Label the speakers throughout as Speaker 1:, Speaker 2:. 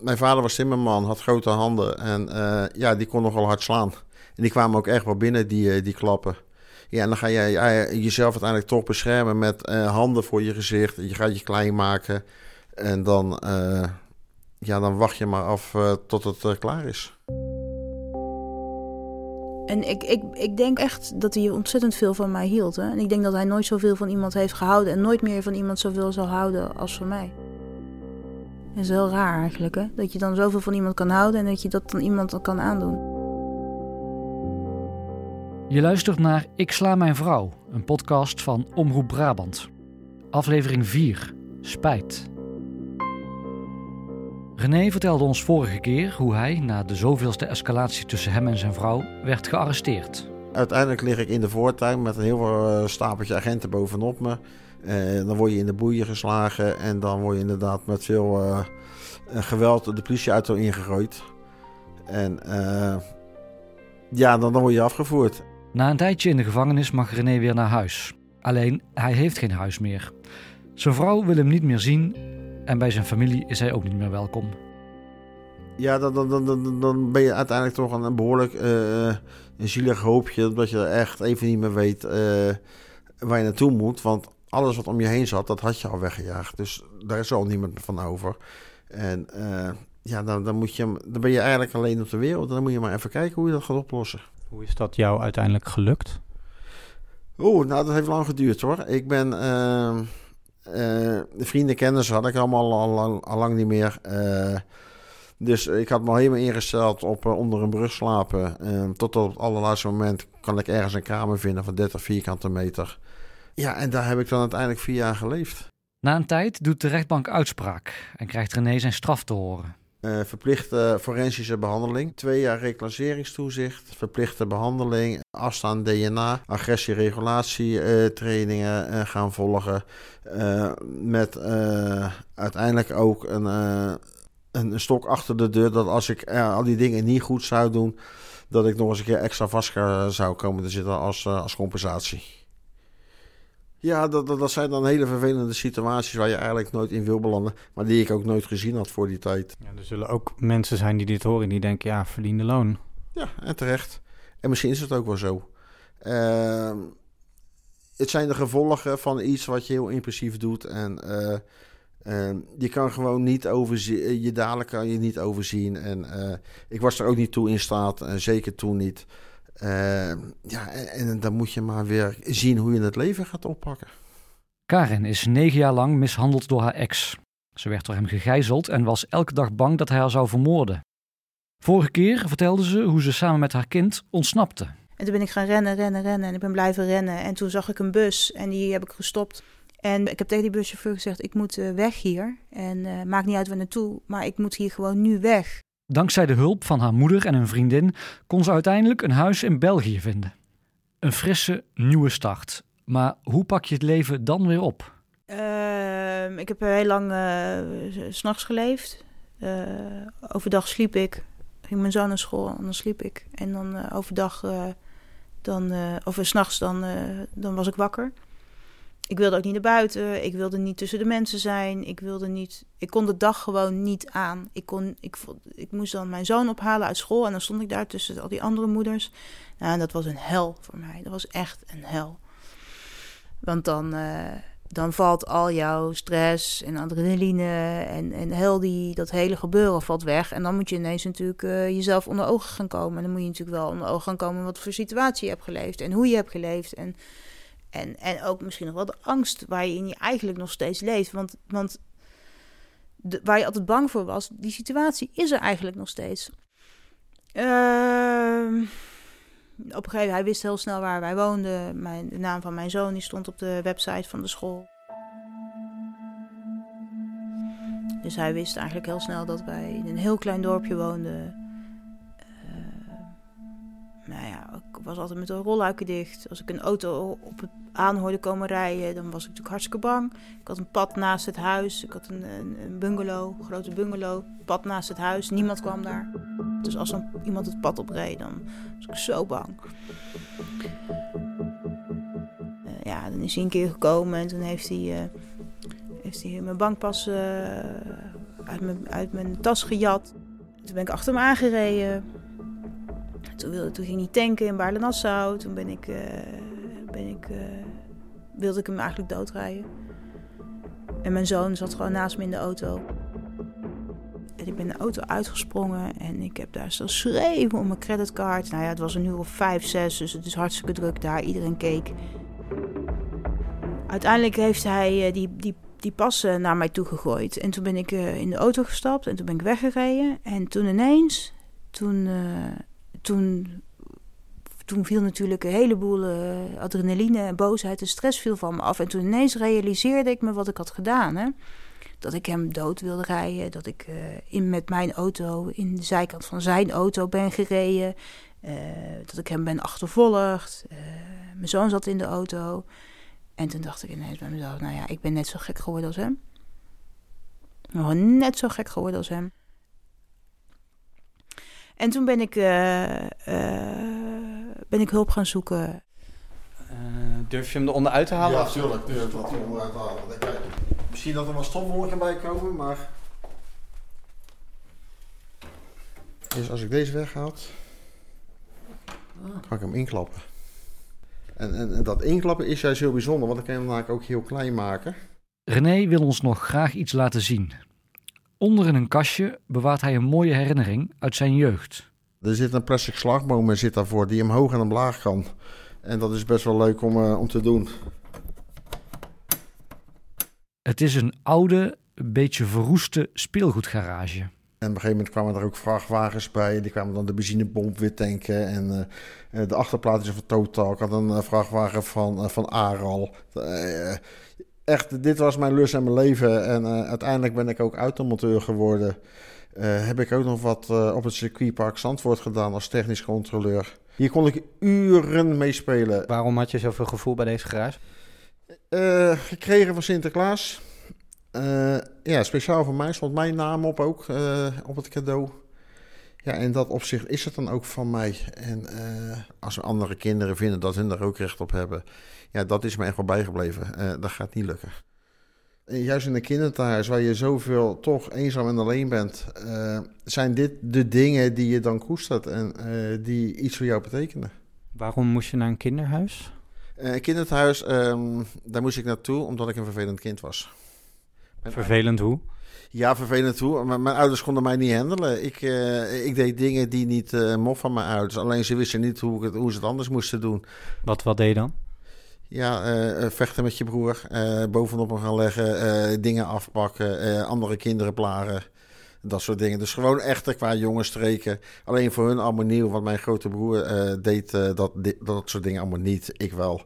Speaker 1: mijn vader was timmerman, had grote handen en eh, ja, die kon nogal hard slaan. En die kwamen ook echt wel binnen, die, eh, die klappen. Ja, en dan ga je jezelf uiteindelijk toch beschermen met handen voor je gezicht. Je gaat je klein maken en dan, ja, dan wacht je maar af tot het klaar is.
Speaker 2: En ik, ik, ik denk echt dat hij ontzettend veel van mij hield. Hè? En ik denk dat hij nooit zoveel van iemand heeft gehouden. En nooit meer van iemand zoveel zal houden als van mij. Dat is heel raar eigenlijk, hè? Dat je dan zoveel van iemand kan houden en dat je dat dan iemand kan aandoen.
Speaker 3: Je luistert naar Ik sla mijn vrouw, een podcast van Omroep Brabant. Aflevering 4, Spijt. René vertelde ons vorige keer hoe hij, na de zoveelste escalatie tussen hem en zijn vrouw, werd gearresteerd.
Speaker 1: Uiteindelijk lig ik in de voortuin met een heel uh, stapeltje agenten bovenop me. Dan word je in de boeien geslagen en dan word je inderdaad met veel uh, geweld de politieauto ingegooid. En ja, dan, dan word je afgevoerd.
Speaker 3: Na een tijdje in de gevangenis mag René weer naar huis. Alleen, hij heeft geen huis meer. Zijn vrouw wil hem niet meer zien en bij zijn familie is hij ook niet meer welkom.
Speaker 1: Ja, dan, dan, dan, dan ben je uiteindelijk toch een behoorlijk uh, een zielig hoopje. Dat je echt even niet meer weet uh, waar je naartoe moet. Want alles wat om je heen zat, dat had je al weggejaagd. Dus daar is al niemand van over. En uh, ja, dan, dan, moet je, dan ben je eigenlijk alleen op de wereld. Dan moet je maar even kijken hoe je dat gaat oplossen.
Speaker 4: Hoe is dat jou uiteindelijk gelukt?
Speaker 1: Oeh, nou dat heeft lang geduurd hoor. Ik ben uh, vrienden, kennis had ik allemaal al, al, lang niet meer. Uh, dus ik had me helemaal ingesteld op uh, onder een brug slapen. tot op het allerlaatste moment kan ik ergens een kamer vinden van 30 vierkante meter. Ja, en daar heb ik dan uiteindelijk vier jaar geleefd.
Speaker 3: Na een tijd doet de rechtbank uitspraak en krijgt René zijn straf te horen.
Speaker 1: Uh, verplichte forensische behandeling, twee jaar reclasseringstoezicht, verplichte behandeling, afstaan DNA, agressieregulatietrainingen uh, uh, gaan volgen. met uiteindelijk ook een, een, een, stok achter de deur dat als ik al die dingen niet goed zou doen, dat ik nog eens een keer extra vast zou komen te zitten als, als compensatie. Ja, dat, dat, dat, zijn dan hele vervelende situaties waar je eigenlijk nooit in wil belanden. Maar die ik ook nooit gezien had voor die tijd.
Speaker 4: Ja, er zullen ook mensen zijn die dit horen die denken, ja, verdiende loon.
Speaker 1: Ja, en terecht. En misschien is het ook wel zo. Uh, het zijn de gevolgen van iets wat je heel impulsief doet. En uh, je kan gewoon niet overzien. Je dadelijk kan je niet overzien. En uh, ik was er ook niet toe in staat. En zeker toen niet. Uh, ja, en, en, dan moet je maar weer zien hoe je het leven gaat oppakken.
Speaker 3: Karen is negen jaar lang mishandeld door haar ex. Ze werd door hem gegijzeld en was elke dag bang dat hij haar zou vermoorden. Vorige keer vertelde ze hoe ze samen met haar kind ontsnapte.
Speaker 2: En toen ben ik gaan rennen, rennen, rennen en ik ben blijven rennen. En toen zag ik een bus en die heb ik gestopt. En ik heb tegen die buschauffeur gezegd, ik moet uh, weg hier. En uh, maakt niet uit waar naartoe, maar ik moet hier gewoon nu weg.
Speaker 3: Dankzij de hulp van haar moeder en een vriendin kon ze uiteindelijk een huis in België vinden. Een frisse, nieuwe start. Maar hoe pak je het leven dan weer op?
Speaker 2: Uh, ik heb heel lang uh, s'nachts geleefd. Uh, overdag sliep ik. Ging mijn zoon naar school en dan sliep ik. En dan uh, overdag, dan, of s'nachts, dan, dan was ik wakker. Ik wilde ook niet naar buiten. Ik wilde niet tussen de mensen zijn. Ik wilde niet. Ik kon de dag gewoon niet aan. Ik, kon, ik, moest dan mijn zoon ophalen uit school. En dan stond ik daar tussen al die andere moeders. Nou, en dat was een hel voor mij. Dat was echt een hel. Want dan, uh, dan valt al jouw stress en adrenaline en, en heel die, dat hele gebeuren valt weg. En dan moet je ineens natuurlijk uh, jezelf onder ogen gaan komen. En dan moet je natuurlijk wel onder ogen gaan komen wat voor situatie je hebt geleefd en hoe je hebt geleefd. En en, en ook misschien nog wel de angst waarin je eigenlijk nog steeds leeft. Want, want waar je altijd bang voor was, die situatie is er eigenlijk nog steeds. Uh, op een gegeven moment, hij wist heel snel waar wij woonden. Mijn, de naam van mijn zoon die stond op de website van de school. Dus hij wist eigenlijk heel snel dat wij in een heel klein dorpje woonden. Nou ja, ik was altijd met de rolluiken dicht. Als ik een auto op het aan hoorde komen rijden, dan was ik natuurlijk hartstikke bang. Ik had een pad naast het huis. Ik had een, een, een bungalow, een grote bungalow. Pad naast het huis. Niemand kwam daar. Dus als dan iemand het pad opreed, dan was ik zo bang. Uh, ja, dan is hij een keer gekomen en toen heeft hij, uh, heeft hij mijn bankpas uh, uit mijn, uit mijn tas gejat. Toen ben ik achter hem aangereden. Toen, wilde, toen ging hij tanken in Baarle-Nassau. Toen ben ik, uh, ben ik, uh, wilde ik hem eigenlijk doodrijden. En mijn zoon zat gewoon naast me in de auto. En ik ben de auto uitgesprongen en ik heb daar zo schreven om mijn creditcard. Nou ja, het was een uur of vijf, zes, dus het is hartstikke druk daar. Iedereen keek. Uiteindelijk heeft hij uh, die, die, die passen naar mij toe gegooid. En toen ben ik in de auto gestapt en toen ben ik weggereden. En toen ineens, toen toen, toen viel natuurlijk een heleboel uh, adrenaline, boosheid en stress viel van me af. En toen ineens realiseerde ik me wat ik had gedaan. Hè? Dat ik hem dood wilde rijden. Dat ik uh, in, met mijn auto in de zijkant van zijn auto ben gereden. Uh, dat ik hem ben achtervolgd. mijn zoon zat in de auto. En toen dacht ik ineens bij mezelf: Nou ja, ik ben net zo gek geworden als hem. Nog net zo gek geworden als hem. En toen ben ik, uh, uh, ben ik hulp gaan zoeken.
Speaker 4: Uh, durf je hem eronder uit te halen?
Speaker 1: Ja, natuurlijk. Durf te halen. Misschien dat er wat stofwolken bij komen, maar... Dus als ik deze weghaal, kan ik hem inklappen. En, en, en, dat inklappen is juist heel bijzonder, want dan kan je hem namelijk ook heel klein maken.
Speaker 3: René wil ons nog graag iets laten zien. Onder in een kastje bewaart hij een mooie herinnering uit zijn jeugd.
Speaker 1: Er zit een plastic slagboom zit daarvoor die omhoog en omlaag kan. En dat is best wel leuk om, uh, om te doen.
Speaker 3: Het is een oude, beetje verroeste speelgoedgarage.
Speaker 1: En op een gegeven moment kwamen er ook vrachtwagens bij. Die kwamen dan de benzinepomp weer tanken. En uh, de achterplaat is van Total. Ik had een vrachtwagen van, uh, van Aral echt, dit was mijn lust en mijn leven. En uh, uiteindelijk ben ik ook automonteur geworden. Uh, heb ik ook nog wat uh, op het circuitpark Zandvoort gedaan als technisch controleur. Hier kon ik uren meespelen.
Speaker 4: Waarom had je zoveel gevoel bij deze garage?
Speaker 1: gekregen van Sinterklaas. ja, speciaal voor mij stond mijn naam op ook, op het cadeau. Ja, in dat opzicht is het dan ook van mij. En als andere kinderen vinden dat hun er ook recht op hebben, ja, dat is me echt wel bijgebleven. Uh, dat gaat niet lukken. En juist in een kinderthuis waar je zoveel toch eenzaam en alleen bent, uh, zijn dit de dingen die je dan koestert en uh, die iets voor jou betekenen.
Speaker 4: Waarom moest je naar een kinderhuis?
Speaker 1: Een kinderthuis, um, daar moest ik naartoe omdat ik een vervelend kind was.
Speaker 4: Mijn vervelend hoe?
Speaker 1: Ja, vervelend hoe. Maar mijn ouders konden mij niet handelen. Ik, uh, ik deed dingen die niet uh, mocht van mijn ouders. Alleen ze wisten niet hoe, het, hoe ze het anders moesten doen.
Speaker 4: Wat, wat deed je dan?
Speaker 1: Ja, uh, vechten met je broer, uh, bovenop hem gaan leggen, uh, dingen afpakken, andere kinderen plagen. Dat soort dingen. Dus gewoon echter qua jongens streken. Alleen voor hun allemaal nieuw, want mijn grote broer deed dat, dat soort dingen allemaal niet. Ik wel.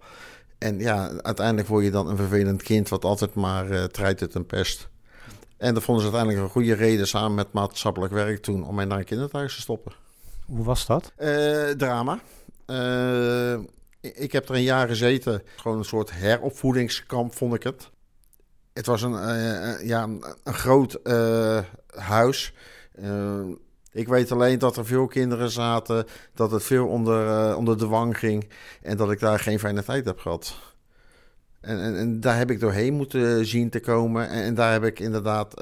Speaker 1: En ja, uiteindelijk word je dan een vervelend kind wat altijd maar uh, treidt het een pest. En dat vonden ze uiteindelijk een goede reden samen met maatschappelijk werk toen om mij naar een kinderthuis te stoppen.
Speaker 4: Hoe was dat?
Speaker 1: drama ik heb er een jaar gezeten. Gewoon een soort heropvoedingskamp vond ik het. Het was een, uh, ja, een groot uh, huis. Ik weet alleen dat er veel kinderen zaten, dat het veel onder, onder de wang ging en dat ik daar geen fijne tijd heb gehad. En, en, en daar heb ik doorheen moeten zien te komen. En, en daar heb ik inderdaad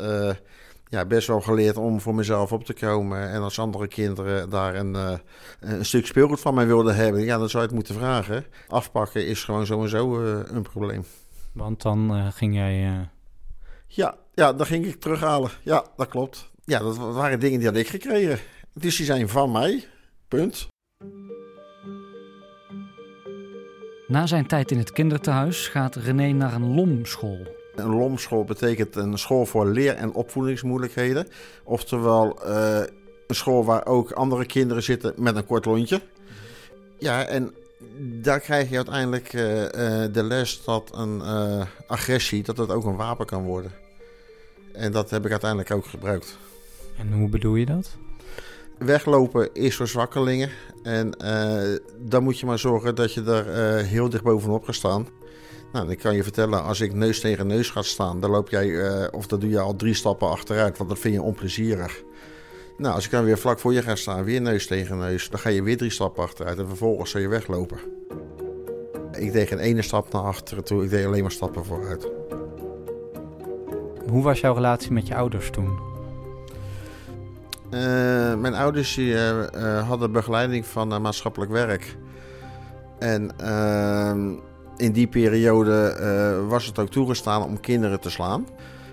Speaker 1: ja, best wel geleerd om voor mezelf op te komen. En als andere kinderen daar een, uh, een stuk speelgoed van mij wilden hebben, ja, dan zou je het moeten vragen. Afpakken is gewoon sowieso uh, een probleem.
Speaker 4: Want dan uh, ging jij.
Speaker 1: Ja, ja, dan ging ik terughalen. Ja, dat klopt. Ja, dat waren dingen die had ik gekregen. Dus die zijn van mij. Punt.
Speaker 3: Na zijn tijd in het kinderthuis gaat René naar een LOM-school.
Speaker 1: Een LOM-school betekent een school voor leer- en opvoedingsmoeilijkheden. Oftewel uh, een school waar ook andere kinderen zitten met een kort lontje. Ja, en daar krijg je uiteindelijk uh, uh, de les dat een agressie, dat het ook een wapen kan worden. En dat heb ik uiteindelijk ook gebruikt.
Speaker 4: En hoe bedoel je dat?
Speaker 1: Weglopen is voor zwakkelingen. En dan moet je maar zorgen dat je er heel dicht bovenop gaat staan. Nou, ik kan je vertellen, als ik neus tegen neus ga staan, dan loop jij, uh, of dan doe je al drie stappen achteruit, want dat vind je onplezierig. Nou, als ik dan weer vlak voor je ga staan, weer neus tegen neus, dan ga je weer drie stappen achteruit en vervolgens zal je weglopen. Ik deed geen ene stap naar achteren toe, ik deed alleen maar stappen vooruit.
Speaker 4: Hoe was jouw relatie met je ouders toen?
Speaker 1: Eh, mijn ouders die, eh, eh, hadden begeleiding van eh, maatschappelijk werk. En ehm, in die periode eh, was het ook toegestaan om kinderen te slaan.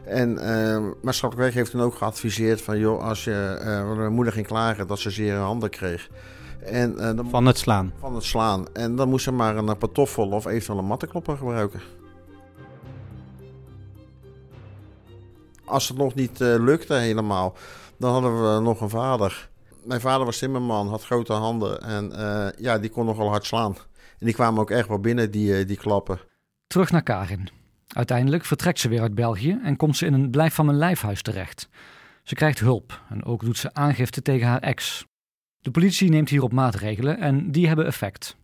Speaker 1: En ehm, maatschappelijk werk heeft toen ook geadviseerd van... joh, als je... eh, mijn moeder ging klagen dat ze zere handen kreeg. En, eh, dan,
Speaker 4: Van het slaan.
Speaker 1: van het slaan. En dan moest ze maar een patoffel of eventueel een mattenklopper gebruiken. Als het nog niet eh, lukte helemaal, dan hadden we nog een vader. Mijn vader was timmerman, had grote handen en eh, ja, die kon nogal hard slaan. En die kwamen ook echt wel binnen, die, eh, die klappen.
Speaker 3: Terug naar Karin. Uiteindelijk vertrekt ze weer uit België en komt ze in een blijf van mijn lijfhuis terecht. Ze krijgt hulp en ook doet ze aangifte tegen haar ex. De politie neemt hierop maatregelen en die hebben effect.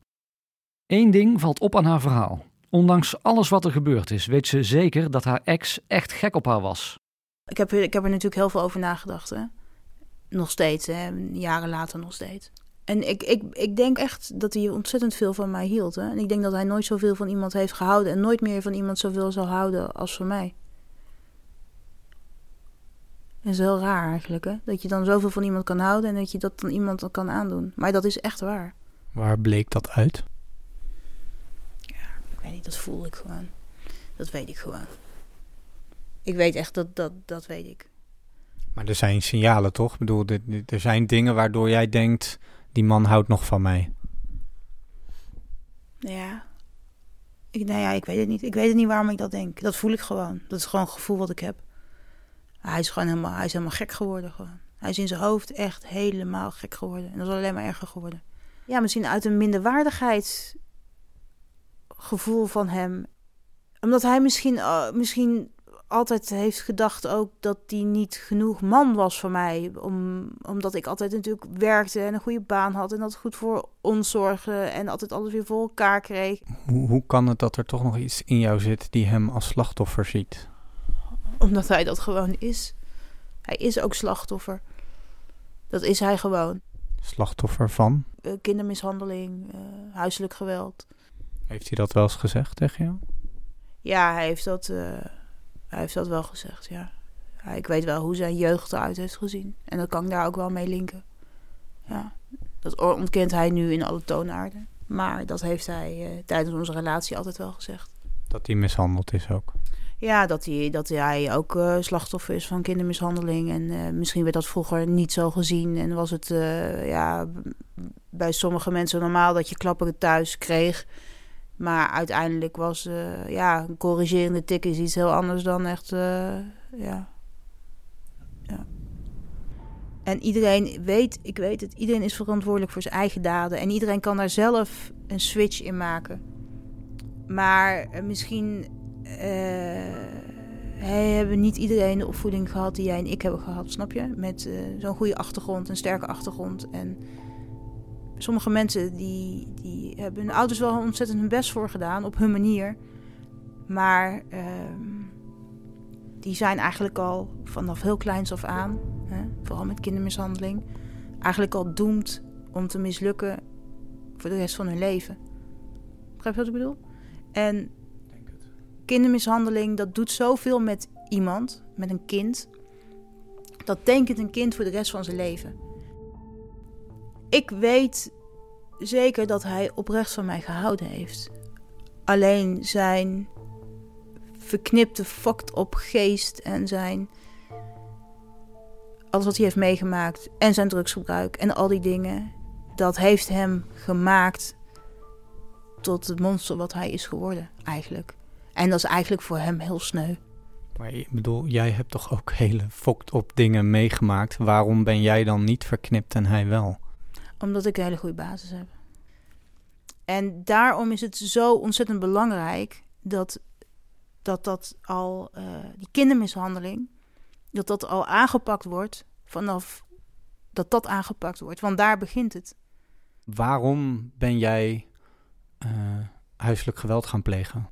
Speaker 3: Eén ding valt op aan haar verhaal. Ondanks alles wat er gebeurd is, weet ze zeker dat haar ex echt gek op haar was.
Speaker 2: Ik heb, er- ik heb er natuurlijk heel veel over nagedacht. Hè? Nog steeds, hè? jaren later nog steeds. En ik, ik, ik denk echt dat hij ontzettend veel van mij hield. Hè? En ik denk dat hij nooit zoveel van iemand heeft gehouden. En nooit meer van iemand zoveel zal houden als van mij. Dat is heel raar eigenlijk. Hè? Dat je dan zoveel van iemand kan houden en dat je dat dan iemand kan aandoen. Maar dat is echt waar.
Speaker 4: Waar bleek dat uit?
Speaker 2: Ik weet niet, dat voel ik gewoon. Dat weet ik gewoon. Ik weet echt dat, dat, dat weet ik.
Speaker 4: Maar er zijn signalen toch? Ik bedoel, er zijn dingen waardoor jij denkt, die man houdt nog van mij.
Speaker 2: Ja. Ik, nou ja, ik weet het niet. Ik weet het niet waarom ik dat denk. Dat voel ik gewoon. Dat is gewoon een gevoel wat ik heb. Hij is gewoon helemaal, hij is helemaal gek geworden gewoon. Hij is in zijn hoofd echt helemaal gek geworden. En dat is alleen maar erger geworden. Ja, misschien uit een minderwaardigheidsgevoel van hem. Omdat hij misschien, eh, misschien altijd heeft gedacht ook dat hij niet genoeg man was voor mij. Om, omdat ik altijd natuurlijk werkte en een goede baan had. En dat goed voor ons zorgde. En altijd alles weer voor elkaar kreeg.
Speaker 4: Hoe, hoe kan het dat er toch nog iets in jou zit die hem als slachtoffer ziet?
Speaker 2: Omdat hij dat gewoon is. Hij is ook slachtoffer. Dat is hij gewoon.
Speaker 4: Slachtoffer van?
Speaker 2: Eh, kindermishandeling, eh, huiselijk geweld.
Speaker 4: Heeft hij dat wel eens gezegd tegen jou?
Speaker 2: Ja, hij heeft dat, eh, hij heeft dat wel gezegd, ja. ja. Ik weet wel hoe zijn jeugd eruit heeft gezien. En dat kan ik daar ook wel mee linken. Ja, dat ontkent hij nu in alle toonaarden. Maar dat heeft hij eh, tijdens onze relatie altijd wel gezegd.
Speaker 4: Dat hij mishandeld is ook.
Speaker 2: Ja, dat hij, dat hij ook eh, slachtoffer is van kindermishandeling. En eh, misschien werd dat vroeger niet zo gezien. En was het ja, bij sommige mensen normaal dat je klappen thuis kreeg. Maar uiteindelijk was eh, ja, een corrigerende tik is iets heel anders dan echt. eh, ja. ja. En iedereen weet, ik weet het, iedereen is verantwoordelijk voor zijn eigen daden. En iedereen kan daar zelf een switch in maken. Maar eh, misschien eh, hij hebben niet iedereen de opvoeding gehad die jij en ik hebben gehad, snap je? Met zo'n goede achtergrond, een sterke achtergrond. En sommige mensen die, die hebben hun ouders wel ontzettend hun best voor gedaan, op hun manier. Maar ehm, die zijn eigenlijk al vanaf heel kleins af aan, hè, vooral met kindermishandeling, eigenlijk al doemd om te mislukken voor de rest van hun leven. Begrijp je wat ik bedoel? En kindermishandeling, dat doet zoveel met iemand, met een kind. Dat tekent een kind voor de rest van zijn leven. Ik weet zeker dat hij oprecht van mij gehouden heeft. Alleen zijn verknipte, fucked op geest en zijn. alles wat hij heeft meegemaakt. en zijn drugsgebruik en al die dingen. dat heeft hem gemaakt tot het monster wat hij is geworden, eigenlijk. En dat is eigenlijk voor hem heel sneu.
Speaker 4: Maar ik bedoel, jij hebt toch ook hele fokt op dingen meegemaakt. Waarom ben jij dan niet verknipt en hij wel?
Speaker 2: Omdat ik een hele goede basis heb. En daarom is het zo ontzettend belangrijk dat dat, dat al, eh, die kindermishandeling, dat dat al aangepakt wordt vanaf dat dat aangepakt wordt. Want daar begint het.
Speaker 4: Waarom ben jij eh, huiselijk geweld gaan plegen?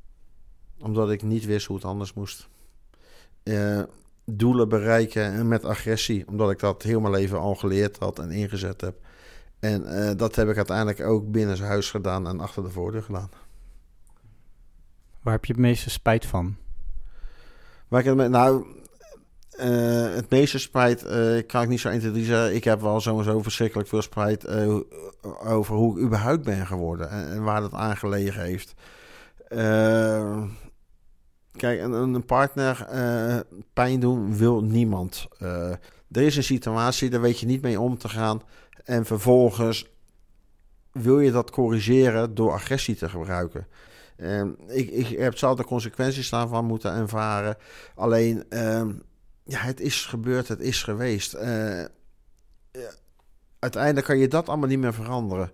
Speaker 1: Omdat ik niet wist hoe het anders moest. Eh, doelen bereiken en met agressie. Omdat ik dat heel mijn leven al geleerd had en ingezet heb. En eh, dat heb ik uiteindelijk ook binnen zijn huis gedaan en achter de voordeur gedaan.
Speaker 4: Waar heb je het meeste spijt van?
Speaker 1: Maar ik, me- nou, eh, het meeste spijt uh, kan ik niet zo 1, 2, zeggen. Ik heb wel sowieso verschrikkelijk veel spijt uh, over hoe ik überhaupt ben geworden en, en waar dat aan gelegen heeft. kijk, een, een partner pijn doen wil niemand. er is een situatie, daar weet je niet mee om te gaan. En vervolgens wil je dat corrigeren door agressie te gebruiken. ik, ik heb de consequenties daarvan moeten ervaren. Alleen ehm, ja, het is gebeurd, het is geweest. Uh, uiteindelijk kan je dat allemaal niet meer veranderen.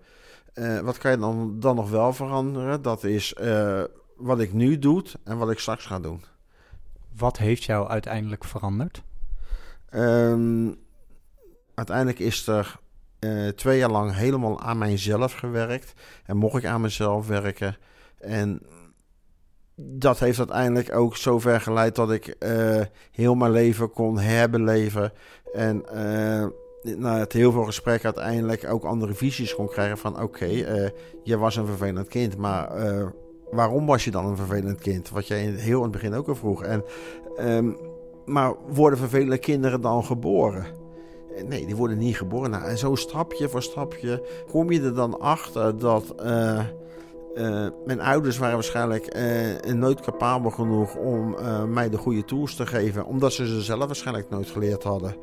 Speaker 1: Uh, wat kan je dan, dan nog wel veranderen? Dat is uh, wat ik nu doe en wat ik straks ga doen.
Speaker 4: Wat heeft jou uiteindelijk veranderd?
Speaker 1: Um, uiteindelijk is er twee jaar lang helemaal aan mijzelf gewerkt. En mocht ik aan mezelf werken. En dat heeft uiteindelijk ook zover geleid dat ik uh, heel mijn leven kon herbeleven. En uh, na het heel veel gesprek uiteindelijk ook andere visies kon krijgen van... oké, okay, je was een vervelend kind, maar waarom was je dan een vervelend kind? Wat jij heel in het begin ook al vroeg. En, um, maar worden vervelende kinderen dan geboren? Nee, die worden niet geboren. Nou, en zo stapje voor stapje kom je er dan achter dat... Uh, mijn ouders waren waarschijnlijk uh, nooit capabel genoeg om mij de goede tools te geven, omdat ze ze zelf waarschijnlijk nooit geleerd hadden.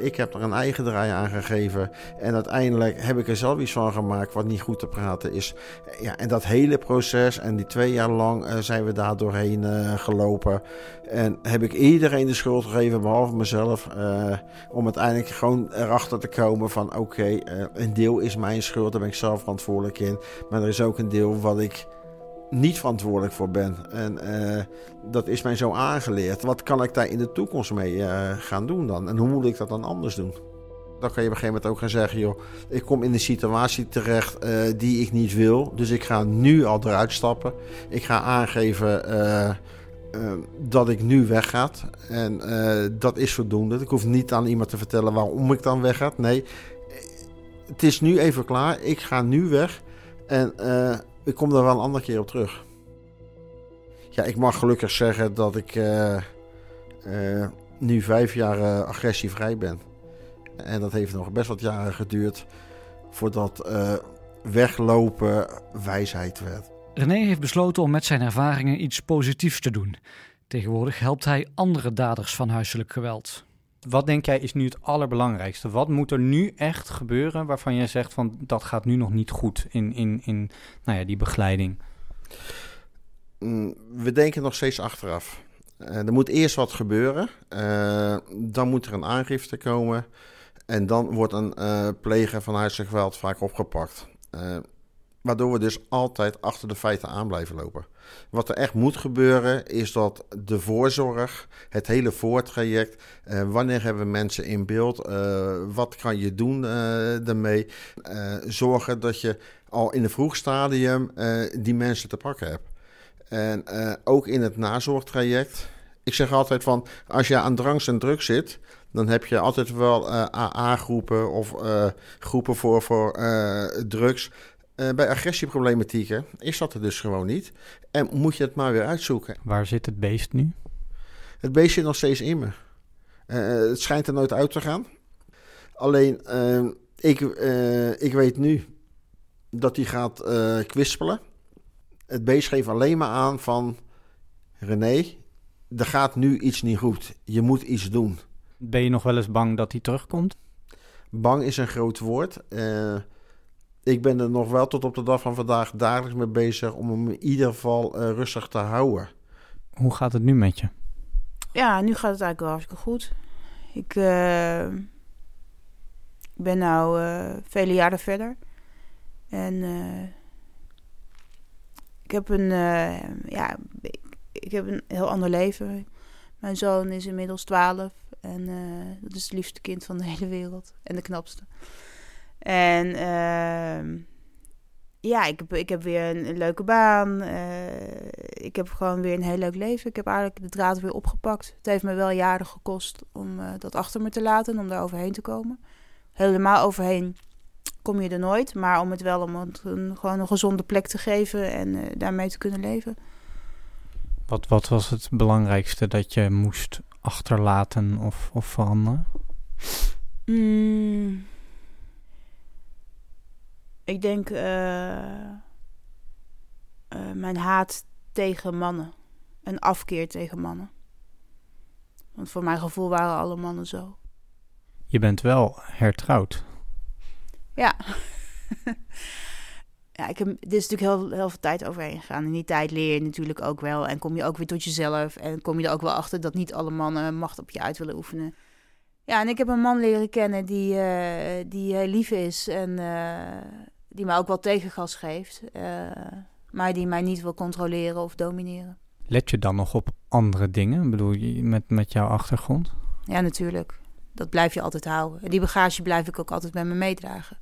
Speaker 1: Ik heb er een eigen draai aan gegeven. En uiteindelijk heb ik er zelf iets van gemaakt wat niet goed te praten is. Ja, en dat hele proces en die twee jaar lang uh, zijn we daar doorheen uh, gelopen. En heb ik iedereen de schuld gegeven, behalve mezelf. Uh, om uiteindelijk gewoon erachter te komen van oké, een deel is mijn schuld, daar ben ik zelf verantwoordelijk in. Maar er is ook een deel wat ik niet verantwoordelijk voor ben. En uh, dat is mij zo aangeleerd. Wat kan ik daar in de toekomst mee uh, gaan doen dan? En hoe moet ik dat dan anders doen? Dan kan je op een gegeven moment ook gaan zeggen: joh, ik kom in een situatie terecht uh, die ik niet wil. Dus ik ga nu al eruit stappen. Ik ga aangeven dat ik nu wegga. En dat is voldoende. Ik hoef niet aan iemand te vertellen waarom ik dan wegga. Nee, het is nu even klaar. Ik ga nu weg. En ik kom daar wel een andere keer op terug. Ja, ik mag gelukkig zeggen dat ik uh, uh, nu vijf jaar uh, agressievrij ben. En dat heeft nog best wat jaren geduurd voordat weglopen wijsheid werd.
Speaker 3: René heeft besloten om met zijn ervaringen iets positiefs te doen. Tegenwoordig helpt hij andere daders van huiselijk geweld.
Speaker 4: Wat denk jij is nu het allerbelangrijkste? Wat moet er nu echt gebeuren waarvan jij zegt van dat gaat nu nog niet goed in, in, in nou ja, die begeleiding?
Speaker 1: Mm, we denken nog steeds achteraf. Uh, er moet eerst wat gebeuren. Uh, dan moet er een aangifte komen. En dan wordt een uh, pleger van huiselijk geweld vaak opgepakt. Waardoor we dus altijd achter de feiten aan blijven lopen. Wat er echt moet gebeuren is dat de voorzorg, het hele voortraject, uh, wanneer hebben we mensen in beeld, uh, wat kan je doen uh, daarmee, zorgen dat je al in een vroeg stadium die mensen te pakken hebt. En ook in het nazorgtraject. Ik zeg altijd van, als je aan drangs en drugs zit, dan heb je altijd wel AA-groepen of groepen voor, voor drugs. Uh, bij agressieproblematieken is dat er dus gewoon niet. En moet je het maar weer uitzoeken.
Speaker 4: Waar zit het beest nu?
Speaker 1: Het beest zit nog steeds in me. Uh, het schijnt er nooit uit te gaan. Alleen, uh, ik, ik weet nu dat hij gaat kwispelen. Het beest geeft alleen maar aan van... René, er gaat nu iets niet goed. Je moet iets doen.
Speaker 4: Ben je nog wel eens bang dat hij terugkomt?
Speaker 1: Bang is een groot woord ik ben er nog wel tot op de dag van vandaag dagelijks mee bezig om hem in ieder geval uh, rustig te houden.
Speaker 4: Hoe gaat het nu met je?
Speaker 2: Ja, nu gaat het eigenlijk wel hartstikke goed. Ik uh, ben nou uh, vele jaren verder. En ik heb een, ja, ik, ik, heb een heel ander leven. Mijn zoon is inmiddels 12 en dat is het liefste kind van de hele wereld en de knapste. En uh, ja, ik heb, ik heb weer een, leuke baan. Uh, ik heb gewoon weer een heel leuk leven. Ik heb eigenlijk de draad weer opgepakt. Het heeft me wel jaren gekost om uh, dat achter me te laten, om daar overheen te komen. Helemaal overheen kom je er nooit, maar om het wel om het een, gewoon een gezonde plek te geven en uh, daarmee te kunnen leven.
Speaker 4: Wat, wat was het belangrijkste dat je moest achterlaten of, of veranderen?
Speaker 2: Mm. Ik denk eh, eh, mijn haat tegen mannen. En afkeer tegen mannen. Want voor mijn gevoel waren alle mannen zo.
Speaker 4: Je bent wel hertrouwd.
Speaker 2: Ja. ja, ik heb, er is natuurlijk heel, heel veel tijd overheen gegaan. In die tijd leer je natuurlijk ook wel. En kom je ook weer tot jezelf. En kom je er ook wel achter dat niet alle mannen macht op je uit willen oefenen. Ja, en ik heb een man leren kennen die, eh, die heel lief is. En die mij ook wel tegengas geeft. eh, maar die mij niet wil controleren of domineren.
Speaker 4: Let je dan nog op andere dingen? Bedoel, je- met, met jouw achtergrond?
Speaker 2: Ja, natuurlijk. Dat blijf je altijd houden. En die bagage blijf ik ook altijd met me meedragen.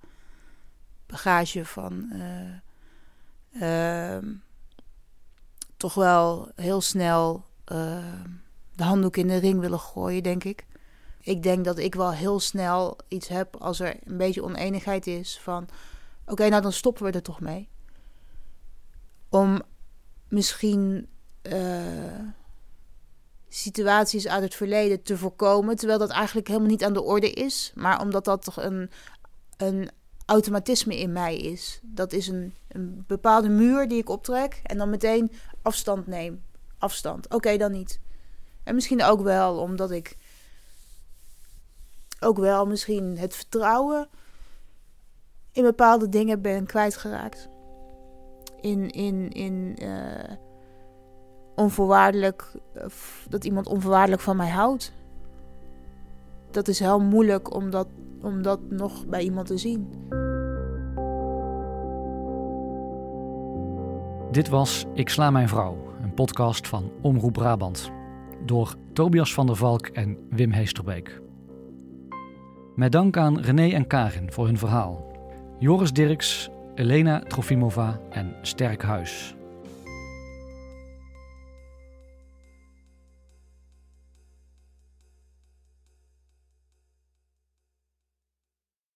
Speaker 2: Bagage van eh, ehm, toch wel heel snel ehm, de handdoek in de ring willen gooien, denk ik. Ik denk dat ik wel heel snel iets heb als er een beetje oneenigheid is van... Oké, nou dan stoppen we er toch mee. Om misschien eh, situaties uit het verleden te voorkomen, terwijl dat eigenlijk helemaal niet aan de orde is, maar omdat dat toch een, een automatisme in mij is. Dat is een, een bepaalde muur die ik optrek en dan meteen afstand neem. Afstand. Oké, dan niet. En misschien ook wel omdat ik ook wel misschien het vertrouwen in bepaalde dingen ben kwijtgeraakt. In, in, in eh, onvoorwaardelijk, eh, dat iemand onvoorwaardelijk van mij houdt. Dat is heel moeilijk om dat, om dat nog bij iemand te zien.
Speaker 3: Dit was Ik sla mijn vrouw, een podcast van Omroep Brabant. Door Tobias van der Valk en Wim Heesterbeek. Met dank aan René en Karin voor hun verhaal. Joris Dirks, Elena Trofimova en Sterk Huis.